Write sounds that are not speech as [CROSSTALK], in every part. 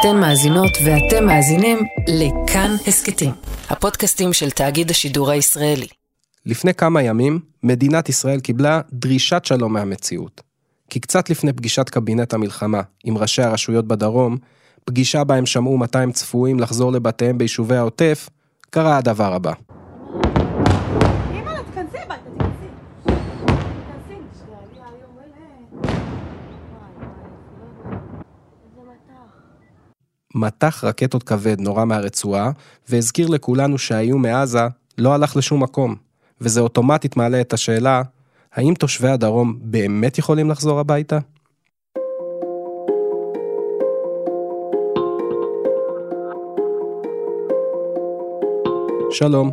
אתן מאזינות ואתם מאזינים לכאן הסכתים, הפודקאסטים של תאגיד השידור הישראלי. לפני כמה ימים, מדינת ישראל קיבלה דרישת שלום מהמציאות. כי קצת לפני פגישת קבינט המלחמה עם ראשי הרשויות בדרום, פגישה בה הם שמעו מתי הם צפויים לחזור לבתיהם ביישובי העוטף, קרה הדבר הבא. אימא'לה, תיכנסי הביתה, תיכנסי. תיכנסי, שנייה, אני היום אלה... וואי, וואי, איזה מטח רקטות כבד נורה מהרצועה, והזכיר לכולנו שהאיום מעזה לא הלך לשום מקום. וזה אוטומטית מעלה את השאלה, האם תושבי הדרום באמת יכולים לחזור הביתה? שלום,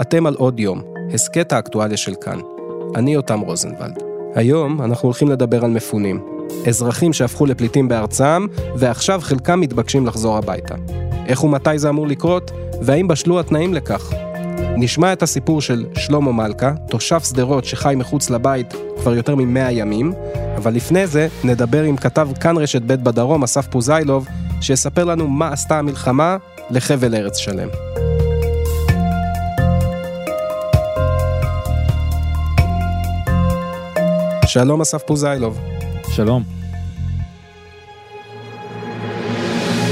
אתם על עוד יום, הסכת האקטואליה של כאן. אני יותם רוזנבלד. היום אנחנו הולכים לדבר על מפונים. אזרחים שהפכו לפליטים בארצם, ועכשיו חלקם מתבקשים לחזור הביתה. איך ומתי זה אמור לקרות, והאם בשלו התנאים לכך? נשמע את הסיפור של שלמה מלכה, תושב שדרות שחי מחוץ לבית כבר יותר ממאה ימים, אבל לפני זה נדבר עם כתב כאן רשת ב' בדרום, אסף פוזיילוב, שיספר לנו מה עשתה המלחמה לחבל ארץ שלם. שלום אסף פוזיילוב. שלום.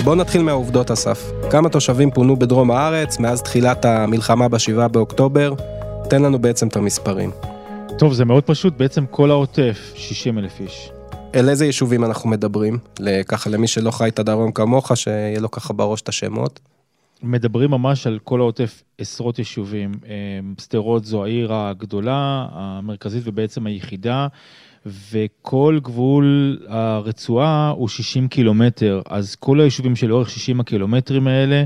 בוא נתחיל מהעובדות אסף. כמה תושבים פונו בדרום הארץ מאז תחילת המלחמה ב-7 באוקטובר? תן לנו בעצם את המספרים. טוב, זה מאוד פשוט, בעצם כל העוטף, 60 אלף איש. אל איזה יישובים אנחנו מדברים? ככה למי שלא חי את הדרום כמוך, שיהיה לו ככה בראש את השמות. מדברים ממש על כל העוטף עשרות יישובים. אה, שדרות זו העיר הגדולה, המרכזית ובעצם היחידה, וכל גבול הרצועה הוא 60 קילומטר, אז כל היישובים שלאורך 60 הקילומטרים האלה,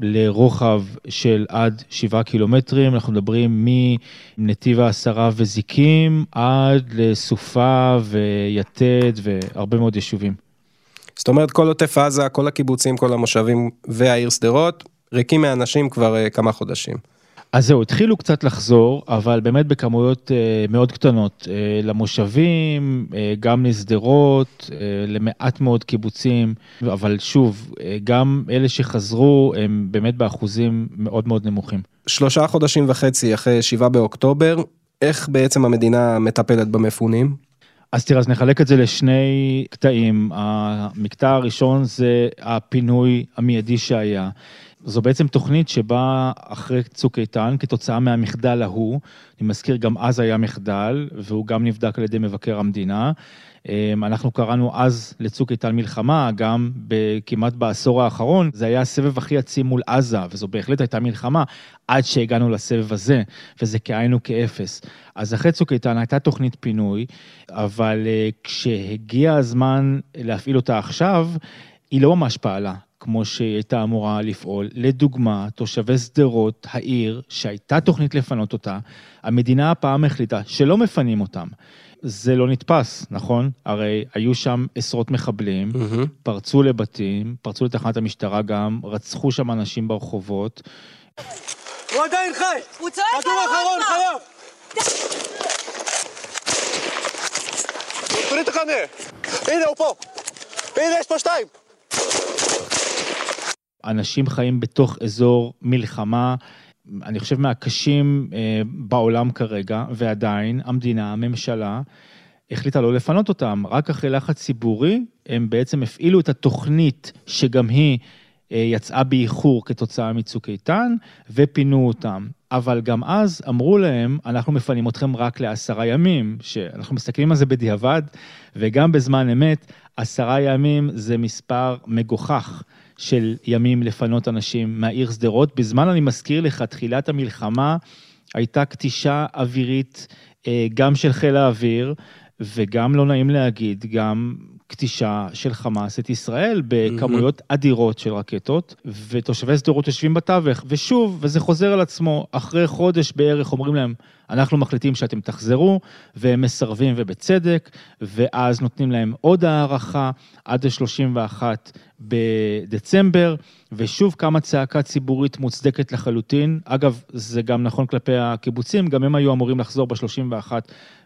לרוחב של עד 7 קילומטרים, אנחנו מדברים מנתיב העשרה וזיקים עד לסופה ויתד והרבה מאוד יישובים. זאת אומרת, כל עוטף עזה, כל הקיבוצים, כל המושבים והעיר שדרות, ריקים מאנשים כבר uh, כמה חודשים. אז זהו, התחילו קצת לחזור, אבל באמת בכמויות uh, מאוד קטנות. Uh, למושבים, uh, גם לשדרות, למעט מאוד קיבוצים, אבל שוב, גם אלה שחזרו הם באמת באחוזים מאוד מאוד נמוכים. שלושה חודשים וחצי אחרי שבעה באוקטובר, איך בעצם המדינה מטפלת במפונים? אז תראה, אז נחלק את זה לשני קטעים. המקטע הראשון זה הפינוי המיידי שהיה. זו בעצם תוכנית שבאה אחרי צוק איתן כתוצאה מהמחדל ההוא. אני מזכיר, גם אז היה מחדל, והוא גם נבדק על ידי מבקר המדינה. אמ, אנחנו קראנו אז לצוק איתן מלחמה, גם כמעט בעשור האחרון, זה היה הסבב הכי עצים מול עזה, וזו בהחלט הייתה מלחמה, עד שהגענו לסבב הזה, וזה כאין וכאפס. אז אחרי צוק איתן הייתה תוכנית פינוי, אבל אה, כשהגיע הזמן להפעיל אותה עכשיו, היא לא ממש פעלה. כמו שהיא הייתה אמורה לפעול. לדוגמה, תושבי שדרות, העיר, שהייתה תוכנית לפנות אותה, המדינה הפעם החליטה שלא מפנים אותם. זה לא נתפס, נכון? הרי היו שם עשרות מחבלים, mm-hmm. פרצו לבתים, פרצו לתחנת המשטרה גם, רצחו שם אנשים ברחובות. הוא עדיין חי! הוא צועק עליו אחרון, עוד פעם! חייב! תוריד את החנה! הנה, הוא פה! הנה, יש פה שתיים! אנשים חיים בתוך אזור מלחמה, אני חושב מהקשים אה, בעולם כרגע, ועדיין המדינה, הממשלה, החליטה לא לפנות אותם. רק אחרי לחץ ציבורי, הם בעצם הפעילו את התוכנית שגם היא אה, יצאה באיחור כתוצאה מצוק איתן, ופינו אותם. אבל גם אז אמרו להם, אנחנו מפנים אתכם רק לעשרה ימים, שאנחנו מסתכלים על זה בדיעבד, וגם בזמן אמת, עשרה ימים זה מספר מגוחך. של ימים לפנות אנשים מהעיר שדרות. בזמן, אני מזכיר לך, תחילת המלחמה הייתה כתישה אווירית אה, גם של חיל האוויר, וגם, לא נעים להגיד, גם כתישה של חמאס את ישראל בכמויות אדירות של רקטות, ותושבי שדרות יושבים בתווך, ושוב, וזה חוזר על עצמו, אחרי חודש בערך אומרים להם, אנחנו מחליטים שאתם תחזרו, והם מסרבים ובצדק, ואז נותנים להם עוד הארכה עד ה-31 בדצמבר, ושוב קמה צעקה ציבורית מוצדקת לחלוטין. אגב, זה גם נכון כלפי הקיבוצים, גם הם היו אמורים לחזור ב-31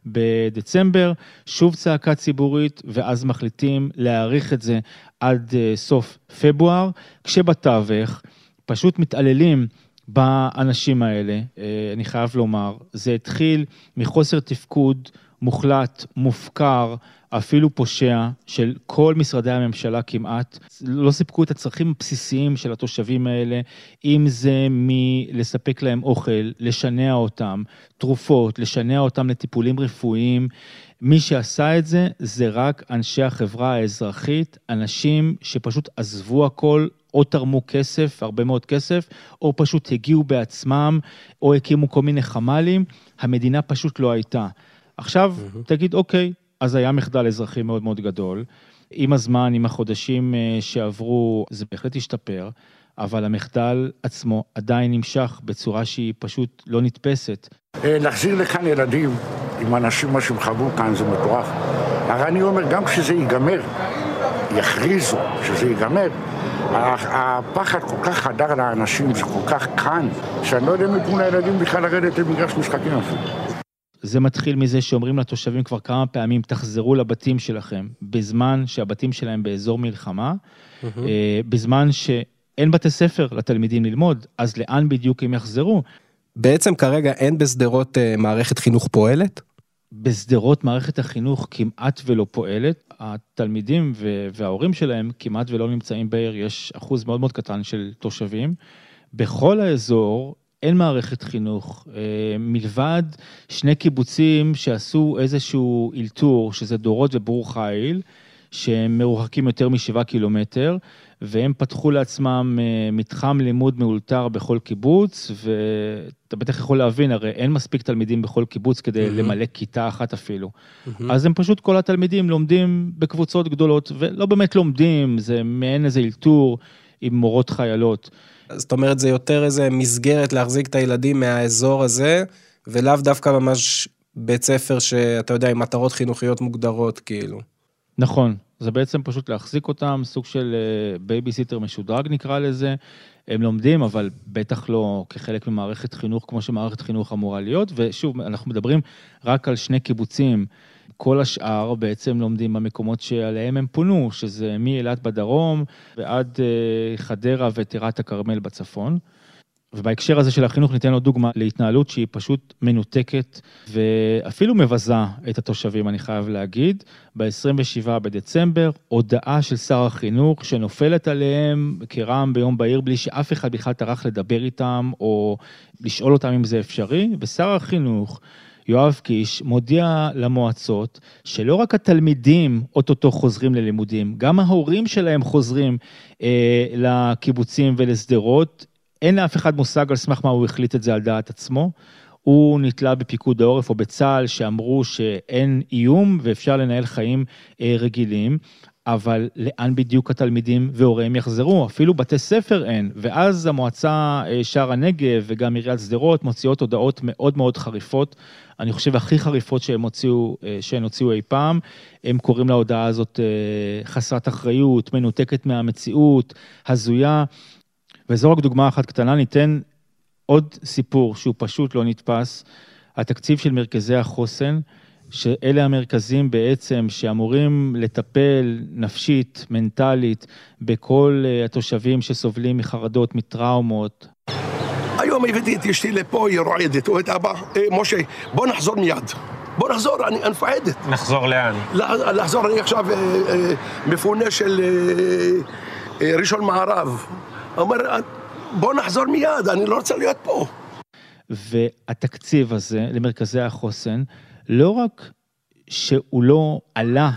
בדצמבר. שוב צעקה ציבורית, ואז מחליטים להאריך את זה עד אה, סוף פברואר, כשבתווך פשוט מתעללים באנשים האלה, אה, אני חייב לומר. זה התחיל מחוסר תפקוד מוחלט, מופקר, אפילו פושע, של כל משרדי הממשלה כמעט. לא סיפקו את הצרכים הבסיסיים של התושבים האלה, אם זה מלספק להם אוכל, לשנע אותם, תרופות, לשנע אותם לטיפולים רפואיים. מי שעשה את זה, זה רק אנשי החברה האזרחית, אנשים שפשוט עזבו הכל, או תרמו כסף, הרבה מאוד כסף, או פשוט הגיעו בעצמם, או הקימו כל מיני חמ"לים, המדינה פשוט לא הייתה. עכשיו, mm-hmm. תגיד, אוקיי, אז היה מחדל אזרחי מאוד מאוד גדול. עם הזמן, עם החודשים אה, שעברו, זה בהחלט השתפר, אבל המחדל עצמו עדיין נמשך בצורה שהיא פשוט לא נתפסת. אה, להחזיר לכאן ילדים עם אנשים, מה שהם חוו כאן, זה מטורף. הרי אני אומר, גם כשזה ייגמר, יכריזו שזה ייגמר, הפחד כל כך חדר לאנשים, זה כל כך כאן, שאני לא יודע אם ייתנו לילדים בכלל לרדת למגרש משחקים אפילו. זה מתחיל מזה שאומרים לתושבים כבר כמה פעמים, תחזרו לבתים שלכם, בזמן שהבתים שלהם באזור מלחמה, mm-hmm. בזמן שאין בתי ספר לתלמידים ללמוד, אז לאן בדיוק הם יחזרו? בעצם כרגע אין בשדרות אה, מערכת חינוך פועלת? בשדרות מערכת החינוך כמעט ולא פועלת, התלמידים וההורים שלהם כמעט ולא נמצאים בעיר, יש אחוז מאוד מאוד קטן של תושבים. בכל האזור אין מערכת חינוך, אה, מלבד שני קיבוצים שעשו איזשהו אלתור, שזה דורות וברור חיל, שהם מרוחקים יותר משבעה קילומטר, והם פתחו לעצמם אה, מתחם לימוד מאולתר בכל קיבוץ, ואתה בטח יכול להבין, הרי אין מספיק תלמידים בכל קיבוץ כדי mm-hmm. למלא כיתה אחת אפילו. Mm-hmm. אז הם פשוט, כל התלמידים לומדים בקבוצות גדולות, ולא באמת לומדים, זה מעין איזה אלתור עם מורות חיילות. זאת אומרת, זה יותר איזה מסגרת להחזיק את הילדים מהאזור הזה, ולאו דווקא ממש בית ספר שאתה יודע, עם מטרות חינוכיות מוגדרות, כאילו. נכון, זה בעצם פשוט להחזיק אותם, סוג של בייביסיטר אה, משודרג נקרא לזה. הם לומדים, אבל בטח לא כחלק ממערכת חינוך כמו שמערכת חינוך אמורה להיות. ושוב, אנחנו מדברים רק על שני קיבוצים. כל השאר בעצם לומדים במקומות שעליהם הם פונו, שזה מאילת בדרום ועד אה, חדרה וטירת הכרמל בצפון. ובהקשר הזה של החינוך ניתן לו דוגמה להתנהלות שהיא פשוט מנותקת ואפילו מבזה את התושבים, אני חייב להגיד. ב-27 בדצמבר, הודעה של שר החינוך שנופלת עליהם כרעם ביום בהיר בלי שאף אחד בכלל טרח לדבר איתם או לשאול אותם אם זה אפשרי, ושר החינוך יואב קיש מודיע למועצות שלא רק התלמידים אוטוטו חוזרים ללימודים, גם ההורים שלהם חוזרים אה, לקיבוצים ולשדרות. אין לאף אחד מושג על סמך מה הוא החליט את זה על דעת עצמו. הוא נתלה בפיקוד העורף או בצה"ל שאמרו שאין איום ואפשר לנהל חיים אה, רגילים. אבל לאן בדיוק התלמידים והוריהם יחזרו? אפילו בתי ספר אין. ואז המועצה אה, שער הנגב וגם עיריית שדרות מוציאות הודעות מאוד מאוד חריפות. אני חושב הכי חריפות שהם הוציאו, אה, שהן הוציאו אי פעם. הם קוראים להודעה הזאת חסרת אחריות, מנותקת מהמציאות, הזויה. וזו רק דוגמה אחת קטנה, ניתן עוד סיפור שהוא פשוט לא נתפס. התקציב של מרכזי החוסן. שאלה המרכזים בעצם שאמורים לטפל נפשית, מנטלית, בכל אה, התושבים שסובלים מחרדות, מטראומות. היום הבאתי את אשתי לפה, היא רועדת, או את אבא, אה, משה, בוא נחזור מיד. בוא נחזור, אני מפחדת. נחזור לאן? לחזור, אני עכשיו אה, אה, מפונה של אה, אה, ראשון מערב. אומר, בוא נחזור מיד, אני לא רוצה להיות פה. והתקציב הזה למרכזי החוסן, לא רק שהוא לא עלה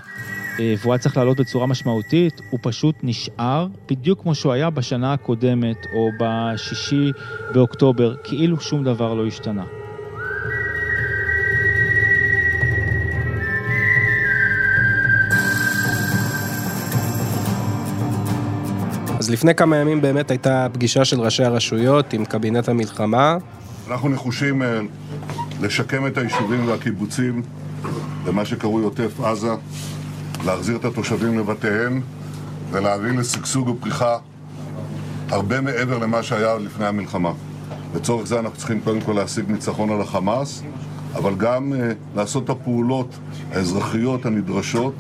אה, והוא היה צריך לעלות בצורה משמעותית, הוא פשוט נשאר בדיוק כמו שהוא היה בשנה הקודמת או בשישי באוקטובר, כאילו שום דבר לא השתנה. אז לפני כמה ימים באמת הייתה פגישה של ראשי הרשויות עם קבינט המלחמה. אנחנו נחושים אה, לשקם את היישובים והקיבוצים למה שקרוי עוטף עזה, להחזיר את התושבים לבתיהם ולהביא לשגשוג ופריחה הרבה מעבר למה שהיה לפני המלחמה. לצורך זה אנחנו צריכים קודם כל להשיג ניצחון על החמאס, אבל גם uh, לעשות את הפעולות האזרחיות הנדרשות.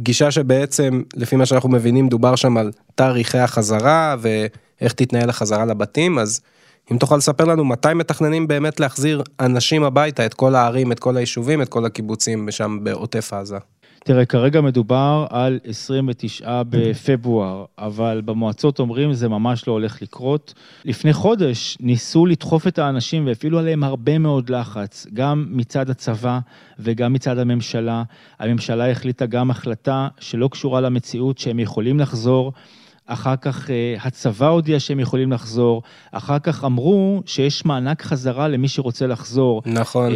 פגישה שבעצם, לפי מה שאנחנו מבינים, דובר שם על תאריכי החזרה ואיך תתנהל החזרה לבתים, אז אם תוכל לספר לנו מתי מתכננים באמת להחזיר אנשים הביתה, את כל הערים, את כל היישובים, את כל הקיבוצים שם בעוטף עזה. תראה, כרגע מדובר על 29 בפברואר, אבל במועצות אומרים זה ממש לא הולך לקרות. לפני חודש ניסו לדחוף את האנשים והפעילו עליהם הרבה מאוד לחץ, גם מצד הצבא וגם מצד הממשלה. הממשלה החליטה גם החלטה שלא קשורה למציאות שהם יכולים לחזור. אחר כך אה, הצבא הודיע שהם יכולים לחזור, אחר כך אמרו שיש מענק חזרה למי שרוצה לחזור. נכון.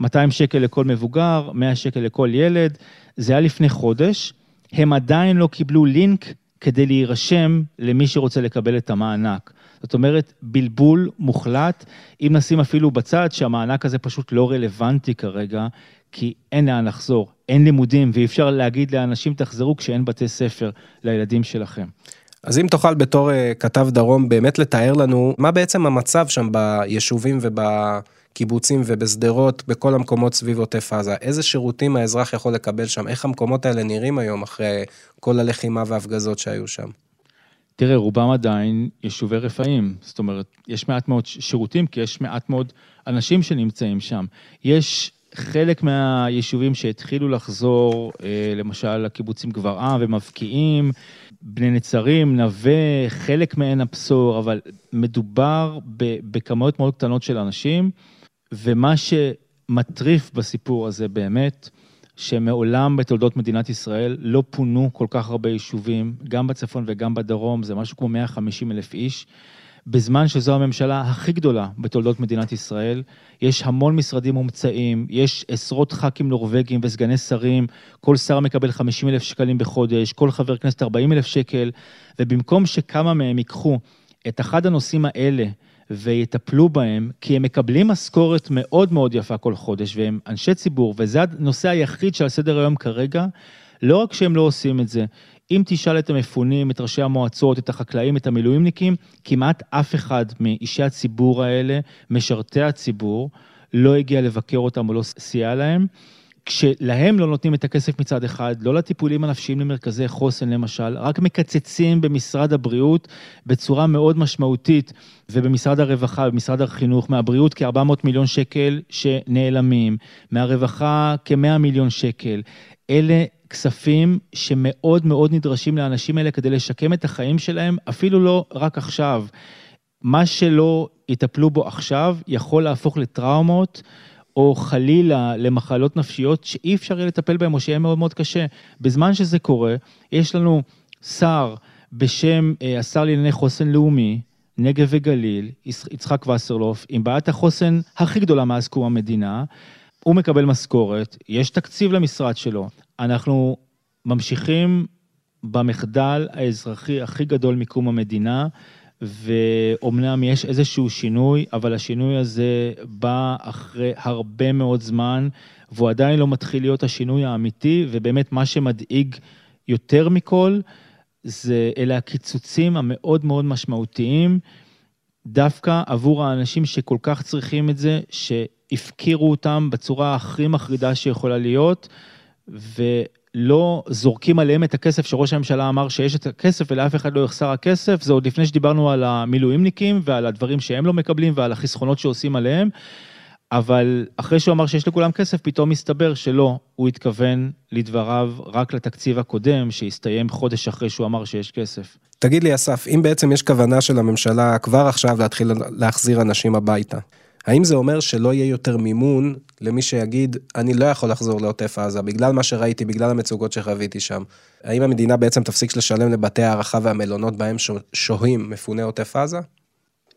200 אה, שקל לכל מבוגר, 100 שקל לכל ילד. זה היה לפני חודש, הם עדיין לא קיבלו לינק כדי להירשם למי שרוצה לקבל את המענק. זאת אומרת, בלבול מוחלט, אם נשים אפילו בצד שהמענק הזה פשוט לא רלוונטי כרגע, כי אין לאן לחזור, אין לימודים, ואי אפשר להגיד לאנשים תחזרו כשאין בתי ספר לילדים שלכם. אז אם תוכל בתור uh, כתב דרום באמת לתאר לנו מה בעצם המצב שם ביישובים ובקיבוצים ובשדרות, בכל המקומות סביב עוטף עזה, איזה שירותים האזרח יכול לקבל שם, איך המקומות האלה נראים היום אחרי כל הלחימה וההפגזות שהיו שם. תראה, רובם עדיין יישובי רפאים, זאת אומרת, יש מעט מאוד שירותים, כי יש מעט מאוד אנשים שנמצאים שם. יש חלק מהיישובים שהתחילו לחזור, אה, למשל הקיבוצים גברעם ומבקיעים, בני נצרים, נווה, חלק מעין הבשור, אבל מדובר בכמויות מאוד קטנות של אנשים, ומה שמטריף בסיפור הזה באמת, שמעולם בתולדות מדינת ישראל לא פונו כל כך הרבה יישובים, גם בצפון וגם בדרום, זה משהו כמו 150 אלף איש. בזמן שזו הממשלה הכי גדולה בתולדות מדינת ישראל. יש המון משרדים מומצאים, יש עשרות ח"כים נורבגים וסגני שרים, כל שר מקבל 50 אלף שקלים בחודש, כל חבר כנסת 40 אלף שקל, ובמקום שכמה מהם ייקחו את אחד הנושאים האלה ויטפלו בהם, כי הם מקבלים משכורת מאוד מאוד יפה כל חודש, והם אנשי ציבור, וזה הנושא היחיד שעל סדר היום כרגע, לא רק שהם לא עושים את זה, אם תשאל את המפונים, את ראשי המועצות, את החקלאים, את המילואימניקים, כמעט אף אחד מאישי הציבור האלה, משרתי הציבור, לא הגיע לבקר אותם או לא סייע להם. כשלהם לא נותנים את הכסף מצד אחד, לא לטיפולים הנפשיים למרכזי חוסן למשל, רק מקצצים במשרד הבריאות בצורה מאוד משמעותית, ובמשרד הרווחה, במשרד החינוך, מהבריאות כ-400 מיליון שקל שנעלמים, מהרווחה כ-100 מיליון שקל. אלה כספים שמאוד מאוד נדרשים לאנשים האלה כדי לשקם את החיים שלהם, אפילו לא רק עכשיו. מה שלא יטפלו בו עכשיו יכול להפוך לטראומות. או חלילה למחלות נפשיות שאי אפשר יהיה לטפל בהן או שיהיה מאוד מאוד קשה. בזמן שזה קורה, יש לנו שר בשם אה, השר לענייני חוסן לאומי, נגב וגליל, יצחק וסרלוף, עם בעיית החוסן הכי גדולה מאז קום המדינה. הוא מקבל משכורת, יש תקציב למשרד שלו. אנחנו ממשיכים במחדל האזרחי הכי גדול מקום המדינה, ואומנם יש איזשהו שינוי, אבל השינוי הזה בא אחרי הרבה מאוד זמן, והוא עדיין לא מתחיל להיות השינוי האמיתי, ובאמת מה שמדאיג יותר מכל, זה אלה הקיצוצים המאוד מאוד משמעותיים, דווקא עבור האנשים שכל כך צריכים את זה, שהפקירו אותם בצורה הכי מחרידה שיכולה להיות, ולא זורקים עליהם את הכסף שראש הממשלה אמר שיש את הכסף ולאף אחד לא יחסר הכסף, זה עוד לפני שדיברנו על המילואימניקים ועל הדברים שהם לא מקבלים ועל החסכונות שעושים עליהם. אבל אחרי שהוא אמר שיש לכולם כסף, פתאום מסתבר שלא, הוא התכוון לדבריו רק לתקציב הקודם, שהסתיים חודש אחרי שהוא אמר שיש כסף. תגיד לי, אסף, אם בעצם יש כוונה של הממשלה כבר עכשיו להתחיל להחזיר אנשים הביתה, האם זה אומר שלא יהיה יותר מימון למי שיגיד, אני לא יכול לחזור לעוטף עזה, בגלל מה שראיתי, בגלל המצוקות שחוויתי שם? האם המדינה בעצם תפסיק לשלם לבתי הערכה והמלונות בהם שוהים מפוני עוטף עזה?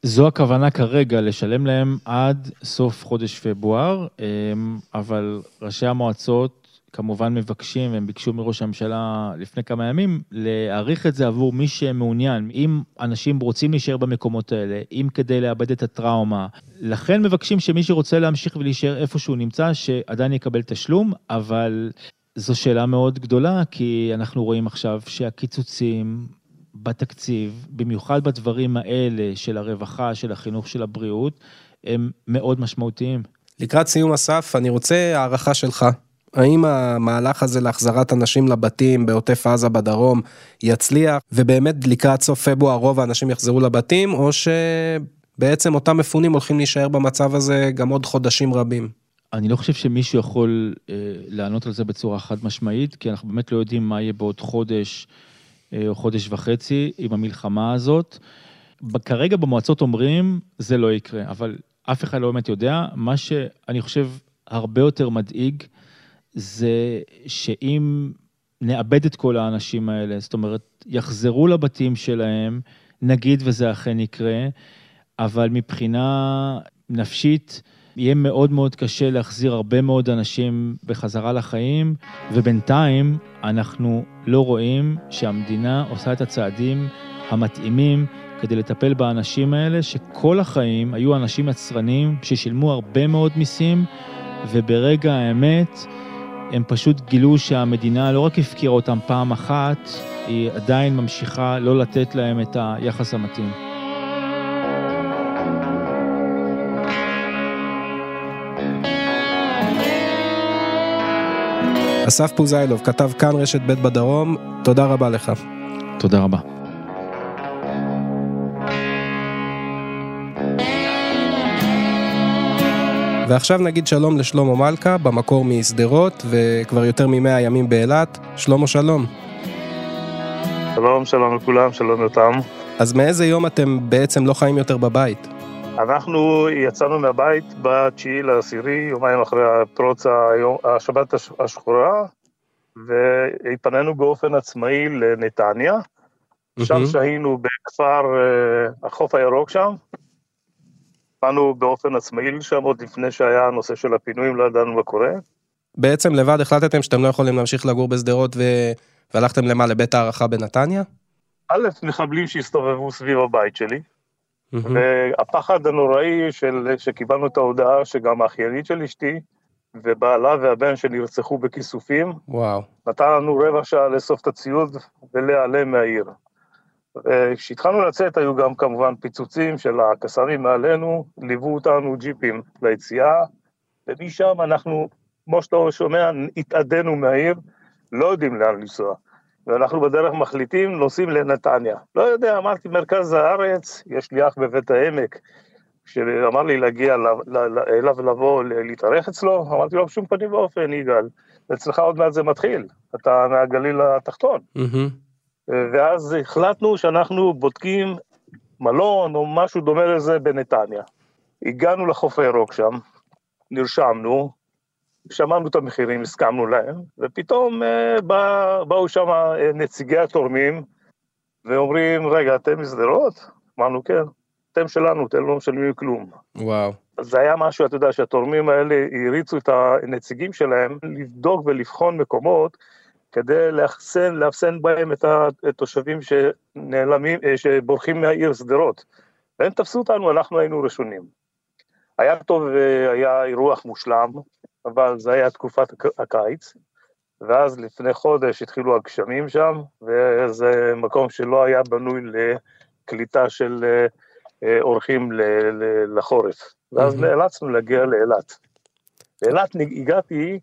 זו הכוונה כרגע, לשלם להם עד סוף חודש פברואר, אמ, אבל ראשי המועצות כמובן מבקשים, והם ביקשו מראש הממשלה לפני כמה ימים, להאריך את זה עבור מי שמעוניין. אם אנשים רוצים להישאר במקומות האלה, אם כדי לאבד את הטראומה, לכן מבקשים שמי שרוצה להמשיך ולהישאר איפה שהוא נמצא, שעדיין יקבל תשלום, אבל זו שאלה מאוד גדולה, כי אנחנו רואים עכשיו שהקיצוצים בתקציב, במיוחד בדברים האלה של הרווחה, של החינוך, של הבריאות, הם מאוד משמעותיים. לקראת סיום אסף, אני רוצה הערכה שלך. האם המהלך הזה להחזרת אנשים לבתים בעוטף עזה בדרום יצליח, ובאמת לקראת סוף פברואר רוב האנשים יחזרו לבתים, או שבעצם אותם מפונים הולכים להישאר במצב הזה גם עוד חודשים רבים? אני לא חושב שמישהו יכול אה, לענות על זה בצורה חד משמעית, כי אנחנו באמת לא יודעים מה יהיה בעוד חודש אה, או חודש וחצי עם המלחמה הזאת. כרגע במועצות אומרים, זה לא יקרה, אבל אף אחד לא באמת יודע. מה שאני חושב הרבה יותר מדאיג, זה שאם נאבד את כל האנשים האלה, זאת אומרת, יחזרו לבתים שלהם, נגיד וזה אכן יקרה, אבל מבחינה נפשית, יהיה מאוד מאוד קשה להחזיר הרבה מאוד אנשים בחזרה לחיים, ובינתיים אנחנו לא רואים שהמדינה עושה את הצעדים המתאימים כדי לטפל באנשים האלה, שכל החיים היו אנשים יצרנים ששילמו הרבה מאוד מיסים, וברגע האמת הם פשוט גילו שהמדינה לא רק הפקירה אותם פעם אחת, היא עדיין ממשיכה לא לתת להם את היחס המתאים. אסף פוזיילוב, כתב כאן רשת ב' בדרום, תודה רבה לך. תודה רבה. ועכשיו נגיד שלום לשלמה מלכה, במקור משדרות, וכבר יותר ממאה ימים באילת. שלמה שלום. שלום, שלום לכולם, שלום יותם. אז מאיזה יום אתם בעצם לא חיים יותר בבית? אנחנו יצאנו מהבית בתשיעי לעשירי, יומיים אחרי פרוץ השבת השחורה, והתפנינו באופן עצמאי לנתניה. שם שהיינו בכפר אה, החוף הירוק שם. באנו באופן עצמאי לשם עוד לפני שהיה הנושא של הפינויים, לא ידענו מה קורה. בעצם לבד החלטתם שאתם לא יכולים להמשיך לגור בשדרות ו... והלכתם למה, לבית הערכה בנתניה? א', מחבלים שהסתובבו סביב הבית שלי, והפחד הנוראי של, שקיבלנו את ההודעה שגם האחיינית של אשתי ובעלה והבן שנרצחו בכיסופים, וואו. נתן לנו רבע שעה לאסוף את הציוד ולהיעלם מהעיר. כשהתחלנו לצאת היו גם כמובן פיצוצים של הקסאמים מעלינו, ליוו אותנו ג'יפים ליציאה, ומשם אנחנו, כמו שאתה שומע, התאדינו מהעיר, לא יודעים לאן לנסוע. ואנחנו בדרך מחליטים, נוסעים לנתניה. לא יודע, אמרתי, מרכז הארץ, יש לי אח בבית העמק, שאמר לי להגיע אליו ולבוא להתארח אצלו, אמרתי לו, בשום פנים ואופן, יגאל, אצלך עוד מעט זה מתחיל, אתה מהגליל התחתון. ואז החלטנו שאנחנו בודקים מלון או משהו דומה לזה בנתניה. הגענו לחוף הירוק שם, נרשמנו, שמענו את המחירים, הסכמנו להם, ופתאום אה, בא, באו שם אה, נציגי התורמים, ואומרים, רגע, אתם משדרות? אמרנו, כן, אתם שלנו, אתם לא משלמים כלום. וואו. זה היה משהו, אתה יודע, שהתורמים האלה הריצו את הנציגים שלהם לבדוק ולבחון מקומות, כדי לאחסן, לאפסן בהם את התושבים שנעלמים, אה, שבורחים מהעיר שדרות. והם תפסו אותנו, אנחנו היינו ראשונים. היה טוב והיה אירוח מושלם, אבל זה היה תקופת הקיץ, ואז לפני חודש התחילו הגשמים שם, וזה מקום שלא היה בנוי לקליטה של אה, אה, אורחים לחורף. ואז נאלצנו להגיע לאילת. לאילת הגעתי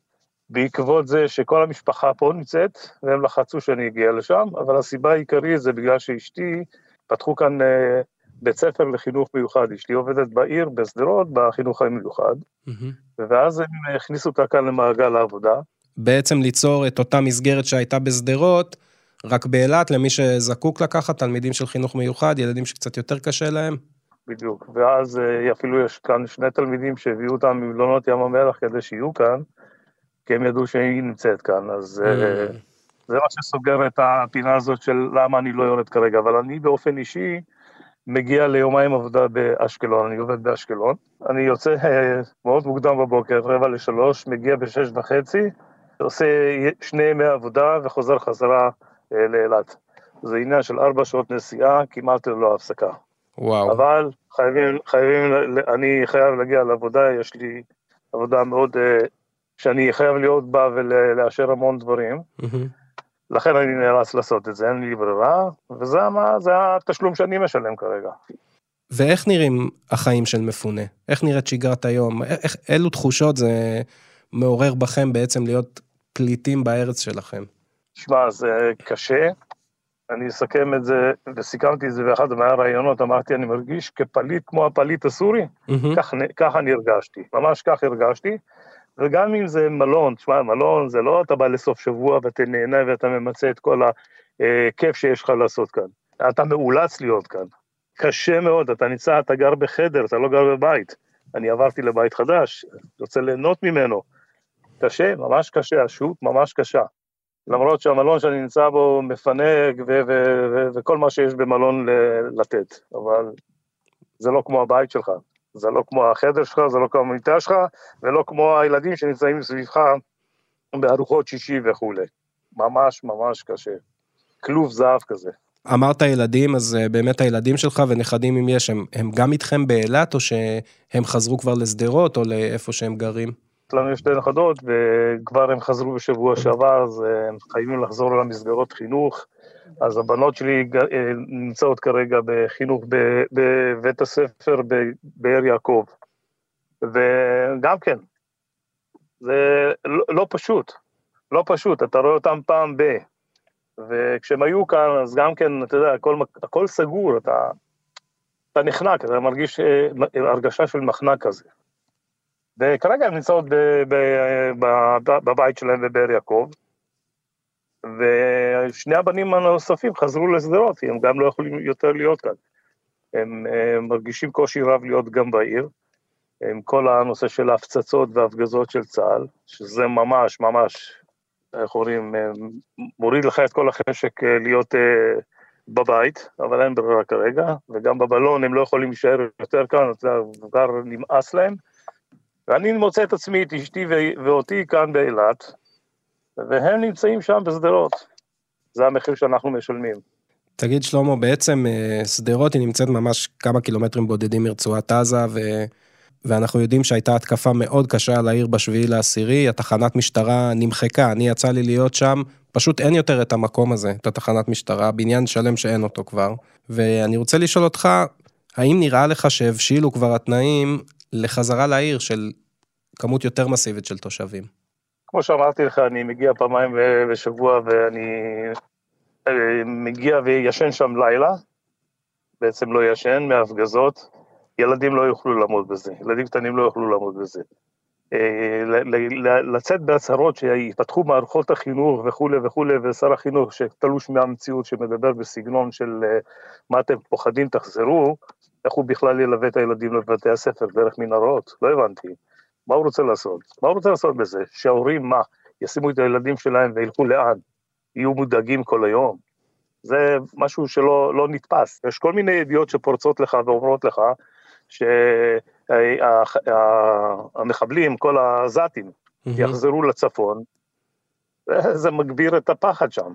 בעקבות זה שכל המשפחה פה נמצאת, והם לחצו שאני אגיע לשם, אבל הסיבה העיקרית זה בגלל שאשתי, פתחו כאן אה, בית ספר לחינוך מיוחד, אשתי עובדת בעיר, בשדרות, בחינוך המיוחד, mm-hmm. ואז הם הכניסו אותה כאן למעגל העבודה. בעצם ליצור את אותה מסגרת שהייתה בשדרות, רק באילת, למי שזקוק לקחת, תלמידים של חינוך מיוחד, ילדים שקצת יותר קשה להם. בדיוק, ואז אה, אפילו יש כאן שני תלמידים שהביאו אותם ממלונות ים המלח כדי שיהיו כאן, כי הם ידעו שהיא נמצאת כאן, אז אה, mm. זה מה שסוגר את הפינה הזאת של למה אני לא יורד כרגע, אבל אני באופן אישי מגיע ליומיים עבודה באשקלון, אני עובד באשקלון, אני יוצא אה, מאוד מוקדם בבוקר, רבע לשלוש, מגיע בשש וחצי, עושה שני ימי עבודה וחוזר חזרה אה, לאילת. זה עניין של ארבע שעות נסיעה, כמעט ללא הפסקה. וואו. אבל חייבים, חייבים, אני חייב להגיע לעבודה, יש לי עבודה מאוד, אה, שאני חייב להיות בה ולאשר המון דברים. לכן אני נאלץ לעשות את זה, אין לי ברירה, וזה מה- זה התשלום שאני משלם כרגע. ואיך נראים החיים של מפונה? איך נראית שגרת היום? איך, אילו תחושות זה מעורר בכם בעצם להיות פליטים בארץ שלכם? שמע, זה קשה. אני אסכם את זה, וסיכמתי את זה באחד מהראיונות, אמרתי, אני מרגיש כפליט כמו הפליט הסורי, מהמם. כך, ככה אני הרגשתי, ממש כך הרגשתי. וגם אם זה מלון, תשמע, מלון זה לא אתה בא לסוף שבוע ואתה נהנה ואתה ממצה את כל הכיף שיש לך לעשות כאן. אתה מאולץ להיות כאן. קשה מאוד, אתה נמצא, אתה גר בחדר, אתה לא גר בבית. אני עברתי לבית חדש, רוצה ליהנות ממנו. קשה, ממש קשה, השהות ממש קשה. למרות שהמלון שאני נמצא בו מפנק וכל מה שיש במלון לתת, אבל זה לא כמו הבית שלך, זה לא כמו החדר שלך, זה לא כמו המיטה שלך, ולא כמו הילדים שנמצאים סביבך בארוחות שישי וכולי. ממש ממש קשה. כלוב זהב כזה. אמרת ילדים, אז אה, באמת הילדים שלך ונכדים אם יש, הם, הם גם איתכם באילת, או שהם חזרו כבר לשדרות, או לאיפה שהם גרים? לנו יש שתי נכדות, וכבר הם חזרו בשבוע שעבר, אז אה, הם חייבים לחזור למסגרות חינוך. אז הבנות שלי אה, נמצאות כרגע בחינוך בבית הספר באר יעקב. וגם כן, זה לא, לא פשוט, לא פשוט, אתה רואה אותם פעם ב... וכשהם היו כאן, אז גם כן, אתה יודע, הכל, הכל סגור, אתה, אתה נחנק, אתה מרגיש אה, הרגשה של מחנק כזה. וכרגע הן נמצאות בבית שלהם בבאר יעקב, ושני הבנים הנוספים חזרו לשדרות, כי הם גם לא יכולים יותר להיות כאן. הם, הם מרגישים קושי רב להיות גם בעיר, עם כל הנושא של ההפצצות וההפגזות של צה"ל, שזה ממש ממש, איך אומרים, אה, מוריד לך את כל החשק אה, להיות אה, בבית, אבל אין ברירה כרגע, וגם בבלון הם לא יכולים להישאר יותר כאן, כבר נמאס להם. ואני מוצא את עצמי, את אשתי ואותי כאן באילת, והם נמצאים שם בשדרות. זה המחיר שאנחנו משלמים. תגיד שלמה, בעצם אה, שדרות היא נמצאת ממש כמה קילומטרים בודדים מרצועת עזה, ו... ואנחנו יודעים שהייתה התקפה מאוד קשה על העיר בשביעי לעשירי, התחנת משטרה נמחקה, אני יצא לי להיות שם, פשוט אין יותר את המקום הזה, את התחנת משטרה, בניין שלם שאין אותו כבר. ואני רוצה לשאול אותך, האם נראה לך שהבשילו כבר התנאים לחזרה לעיר של כמות יותר מסיבית של תושבים? כמו שאמרתי לך, אני מגיע פעמיים בשבוע ואני אה, מגיע וישן שם לילה, בעצם לא ישן מההפגזות, ילדים לא יוכלו לעמוד בזה, ילדים קטנים לא יוכלו לעמוד בזה. אה, לצאת בהצהרות שיפתחו מערכות החינוך וכולי וכולי, ושר החינוך שתלוש מהמציאות שמדבר בסגנון של אה, מה אתם פוחדים תחזרו, איך הוא בכלל ילווה את הילדים לבתי הספר דרך מנהרות? לא הבנתי. מה הוא רוצה לעשות? מה הוא רוצה לעשות בזה? שההורים, מה, ישימו את הילדים שלהם וילכו לאן? יהיו מודאגים כל היום? זה משהו שלא לא נתפס. יש כל מיני ידיעות שפורצות לך ואומרות לך שהמחבלים, כל העזתים, יחזרו לצפון, זה מגביר את הפחד שם.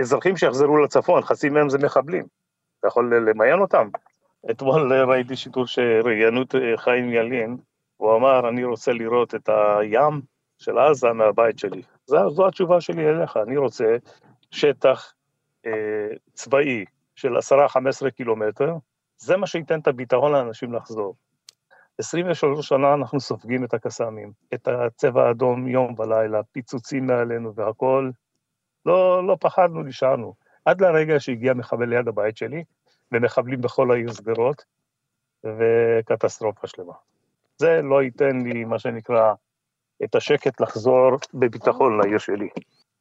אזרחים שיחזרו לצפון, חצי מהם זה מחבלים. אתה יכול למיין אותם? אתמול ראיתי שידור שראיינו את חיים ילין, הוא אמר, אני רוצה לראות את הים של עזה מהבית שלי. זו, זו התשובה שלי אליך, אני רוצה שטח אה, צבאי של 10-15 קילומטר, זה מה שייתן את הביטחון לאנשים לחזור. 23 שנה אנחנו סופגים את הקסאמים, את הצבע האדום יום ולילה, פיצוצים מעלינו והכול. לא, לא פחדנו, נשארנו. עד לרגע שהגיע מחבל ליד הבית שלי, ומחבלים בכל העיר שדרות, וקטסטרופה שלמה. זה לא ייתן לי, מה שנקרא, את השקט לחזור בביטחון לעיר שלי.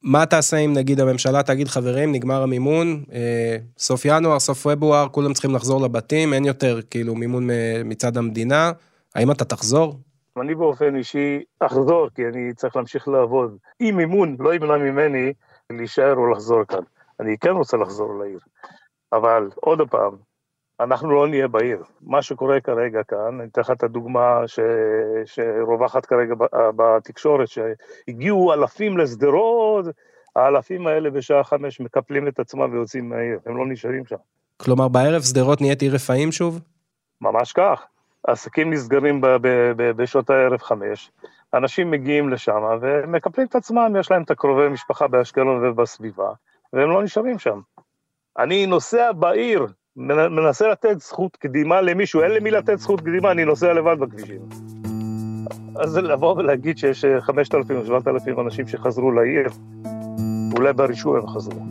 מה תעשה אם נגיד הממשלה תגיד חברים נגמר המימון אה, סוף ינואר סוף פברואר כולם צריכים לחזור לבתים אין יותר כאילו מימון מ- מצד המדינה האם אתה תחזור? אני באופן אישי אחזור, כי אני צריך להמשיך לעבוד. אם מימון לא ימנע ממני להישאר או לחזור כאן. אני כן רוצה לחזור לעיר. אבל עוד פעם, אנחנו לא נהיה בעיר. מה שקורה כרגע כאן, אני אתן לך את הדוגמה ש... שרווחת כרגע בתקשורת, שהגיעו אלפים לשדרות, האלפים האלה בשעה חמש מקפלים את עצמם ויוצאים מהעיר, הם לא נשארים שם. כלומר, בערב שדרות נהיית עיר רפאים שוב? ממש כך. עסקים נסגרים ב- ב- ב- בשעות הערב חמש, אנשים מגיעים לשם ומקפלים את עצמם, יש להם את הקרובי משפחה באשקלון ובסביבה, והם לא נשארים שם. אני נוסע בעיר, מנסה לתת זכות קדימה למישהו, אין למי לתת זכות קדימה, אני נוסע לבד בכבישים. אז לבוא ולהגיד שיש 5,000 או 7,000 אנשים שחזרו לעיר, אולי ברישוי הם חזרו.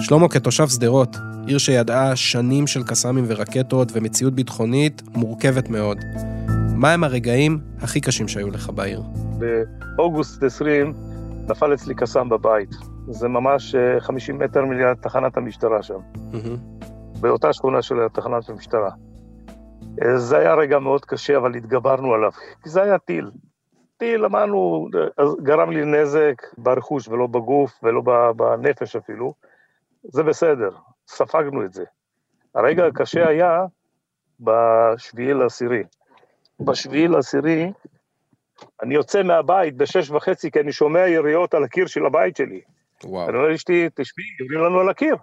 שלמה כתושב שדרות, עיר שידעה שנים של קסאמים ורקטות ומציאות ביטחונית מורכבת מאוד. מה הם הרגעים הכי קשים שהיו לך בעיר? באוגוסט 20 נפל אצלי קסאם בבית. זה ממש 50 אה, מטר מליד תחנת המשטרה שם. Mm-hmm. באותה שכונה של תחנת המשטרה. אה, זה היה רגע מאוד קשה, אבל התגברנו עליו, כי [LAUGHS] זה היה טיל. טיל, אמרנו, אה, גרם לי נזק ברכוש ולא בגוף ולא בנפש אפילו. זה בסדר, ספגנו את זה. הרגע הקשה היה בשביעי לעשירי. בשביעי לעשירי, אני יוצא מהבית בשש וחצי, כי אני שומע יריות על הקיר של הבית שלי. וואו. אני אומר לאשתי, תשמעי, יורים לנו על הקיר.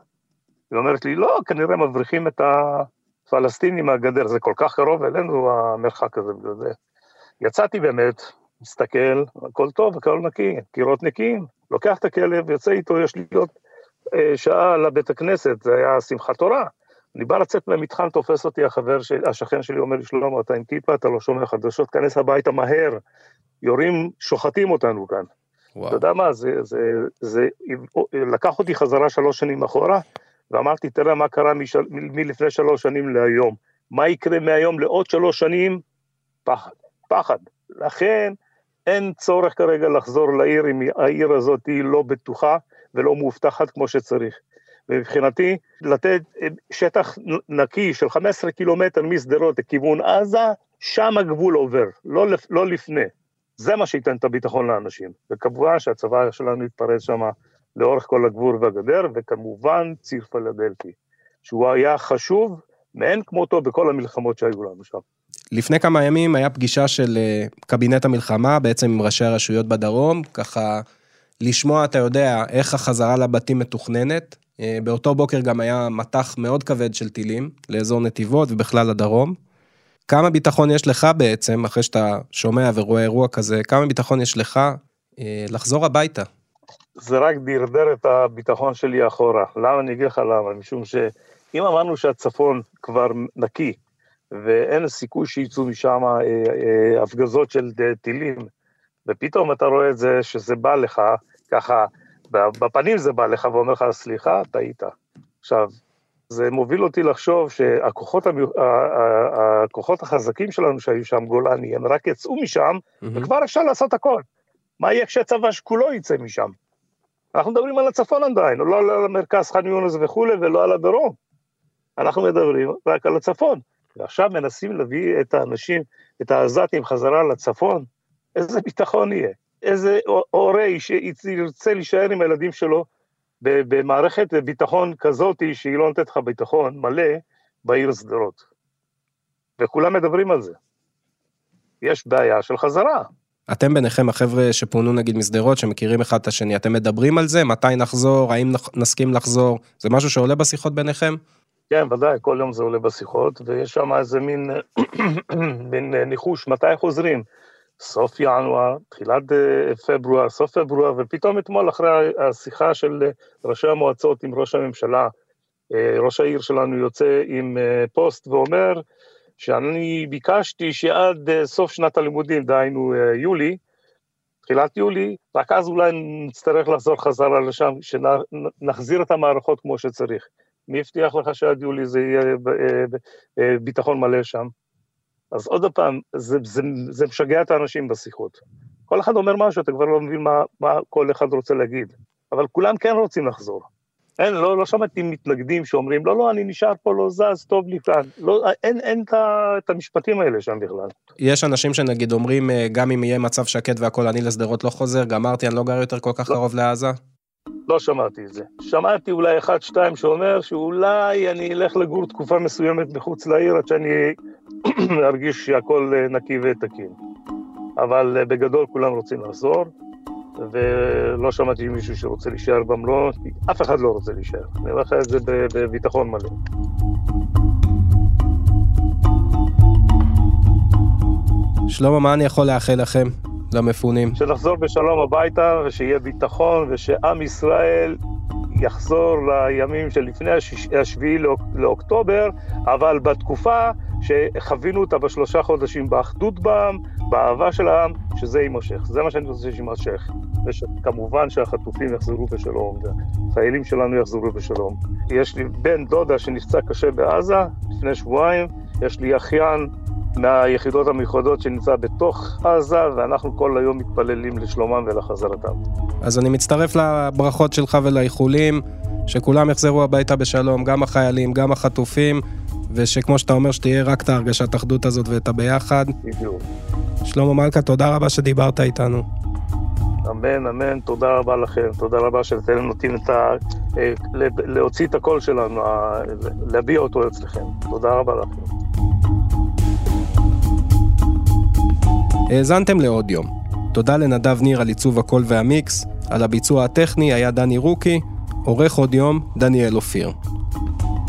היא אומרת לי, לא, כנראה מבריחים את הפלסטינים מהגדר, זה כל כך קרוב אלינו, המרחק הזה בגלל זה. יצאתי באמת, מסתכל, הכל טוב, הכל נקי, קירות נקיים, לוקח את הכלב, יוצא איתו, יש לי עוד אה, שעה לבית הכנסת, זה היה שמחת תורה. אני בא לצאת מהמתחם, תופס אותי החבר, של, השכן שלי אומר לי, שלמה, אתה עם כיפה, אתה לא שומע חדשות, כנס הביתה מהר, יורים, שוחטים אותנו כאן. וואו. אתה יודע מה, זה, זה, זה, זה לקח אותי חזרה שלוש שנים אחורה, ואמרתי, תראה מה קרה משל, מלפני שלוש שנים להיום. מה יקרה מהיום לעוד שלוש שנים? פחד, פחד. לכן אין צורך כרגע לחזור לעיר אם העיר הזאת היא לא בטוחה ולא מאובטחת כמו שצריך. ומבחינתי, לתת שטח נקי של 15 קילומטר משדרות לכיוון עזה, שם הגבול עובר, לא, לא לפני. זה מה שייתן את הביטחון לאנשים. וכמובן שהצבא שלנו יתפרץ שם לאורך כל הגבול והגדר, וכמובן ציר פלדלפי, שהוא היה חשוב מאין כמותו בכל המלחמות שהיו לנו שם. לפני כמה ימים היה פגישה של אה, קבינט המלחמה, בעצם עם ראשי הרשויות בדרום, ככה לשמוע, אתה יודע, איך החזרה לבתים מתוכננת. אה, באותו בוקר גם היה מטח מאוד כבד של טילים לאזור נתיבות ובכלל לדרום. כמה ביטחון יש לך בעצם, אחרי שאתה שומע ורואה אירוע כזה, כמה ביטחון יש לך אה, לחזור הביתה? זה רק דרדר את הביטחון שלי אחורה. למה? אני אגיד לך למה. משום שאם אמרנו שהצפון כבר נקי, ואין סיכוי שיצאו משם אה, אה, הפגזות של טילים, ופתאום אתה רואה את זה, שזה בא לך, ככה, בפנים זה בא לך ואומר לך, סליחה, טעית. עכשיו, זה מוביל אותי לחשוב שהכוחות המי... הכוחות החזקים שלנו שהיו שם, גולני, הם רק יצאו משם, mm-hmm. וכבר אפשר לעשות הכל. מה יהיה כשהצבא כולו יצא משם? אנחנו מדברים על הצפון עדיין, לא על המרכז חאן יונס וכולי, ולא על הדרום. אנחנו מדברים רק על הצפון. ועכשיו מנסים להביא את האנשים, את העזתים חזרה לצפון, איזה ביטחון יהיה? איזה הורה שירצה להישאר עם הילדים שלו במערכת ביטחון כזאת שהיא לא נותנת לך ביטחון מלא בעיר שדרות. וכולם מדברים על זה. יש בעיה של חזרה. אתם ביניכם, החבר'ה שפונו נגיד משדרות, שמכירים אחד את השני, אתם מדברים על זה? מתי נחזור? האם נסכים לחזור? זה משהו שעולה בשיחות ביניכם? כן, ודאי, כל יום זה עולה בשיחות, ויש שם איזה מין, [CLEARS THROAT] מין ניחוש, מתי חוזרים? סוף ינואר, תחילת אה, פברואר, סוף פברואר, ופתאום אתמול אחרי השיחה של אה, ראשי המועצות עם ראש הממשלה, אה, ראש העיר שלנו יוצא עם פוסט ואומר שאני ביקשתי שעד סוף שנת הלימודים, דהיינו יולי, תחילת יולי, רק אז אולי נצטרך לחזור חזרה לשם, שנחזיר את המערכות כמו שצריך. מי הבטיח לך שעד יולי זה יהיה ביטחון מלא שם? אז עוד פעם, זה, זה, זה משגע את האנשים בשיחות. כל אחד אומר משהו, אתה כבר לא מבין מה, מה כל אחד רוצה להגיד. אבל כולם כן רוצים לחזור. אין, לא, לא שמעתי מתנגדים שאומרים, לא, לא, אני נשאר פה, לא זז, טוב לי כאן. לא, אין, אין את, את המשפטים האלה שם בכלל. יש אנשים שנגיד אומרים, אה, גם אם יהיה מצב שקט והכול, אני לשדרות לא חוזר, גמרתי, אני לא גר יותר כל כך לא. קרוב לעזה? לא שמעתי את זה. שמעתי אולי אחד, שתיים שאומר שאולי אני אלך לגור תקופה מסוימת מחוץ לעיר עד שאני [CLEARS THROAT] ארגיש שהכל אה, נקי ותקין. אבל אה, בגדול כולם רוצים לחזור, ולא שמעתי מישהו שרוצה להישאר במלון, אף אחד לא רוצה להישאר. אני אומר לך את זה בביטחון מלא. שלמה, מה אני יכול לאחל לכם, למפונים? שנחזור בשלום הביתה, ושיהיה ביטחון, ושעם ישראל יחזור לימים שלפני השביעי לאוקטובר, אבל בתקופה שחווינו אותה בשלושה חודשים באחדות בעם, באהבה של העם, שזה יימשך. זה מה שאני רוצה שיימשך. וכמובן שהחטופים יחזרו בשלום, והחיילים שלנו יחזרו בשלום. יש לי בן דודה שנפצע קשה בעזה לפני שבועיים, יש לי אחיין מהיחידות המיוחדות שנמצא בתוך עזה, ואנחנו כל היום מתפללים לשלומם ולחזרתם. אז אני מצטרף לברכות שלך ולאיחולים, שכולם יחזרו הביתה בשלום, גם החיילים, גם החטופים, ושכמו שאתה אומר, שתהיה רק את ההרגשת האחדות הזאת ואת הביחד. בדיוק. שלמה מלכה, תודה רבה שדיברת איתנו. אמן, אמן, תודה רבה לכם, תודה רבה שאתם נותנים את ה... אה, להוציא את הקול שלנו, להביע אותו אצלכם. תודה רבה לכם. האזנתם לעוד יום. תודה לנדב ניר על עיצוב הקול והמיקס, על הביצוע הטכני היה דני רוקי, עורך עוד יום, דניאל אופיר.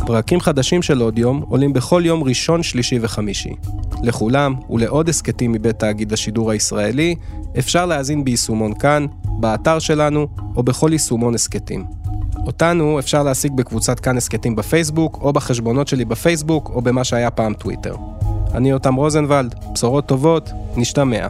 פרקים חדשים של עוד יום עולים בכל יום ראשון, שלישי וחמישי. לכולם ולעוד הסכתים מבית תאגיד השידור הישראלי, אפשר להאזין ביישומון כאן, באתר שלנו או בכל יישומון הסכתים. אותנו אפשר להשיג בקבוצת כאן הסכתים בפייסבוק, או בחשבונות שלי בפייסבוק, או במה שהיה פעם טוויטר. אני יותם רוזנבלד, בשורות טובות, נשתמע.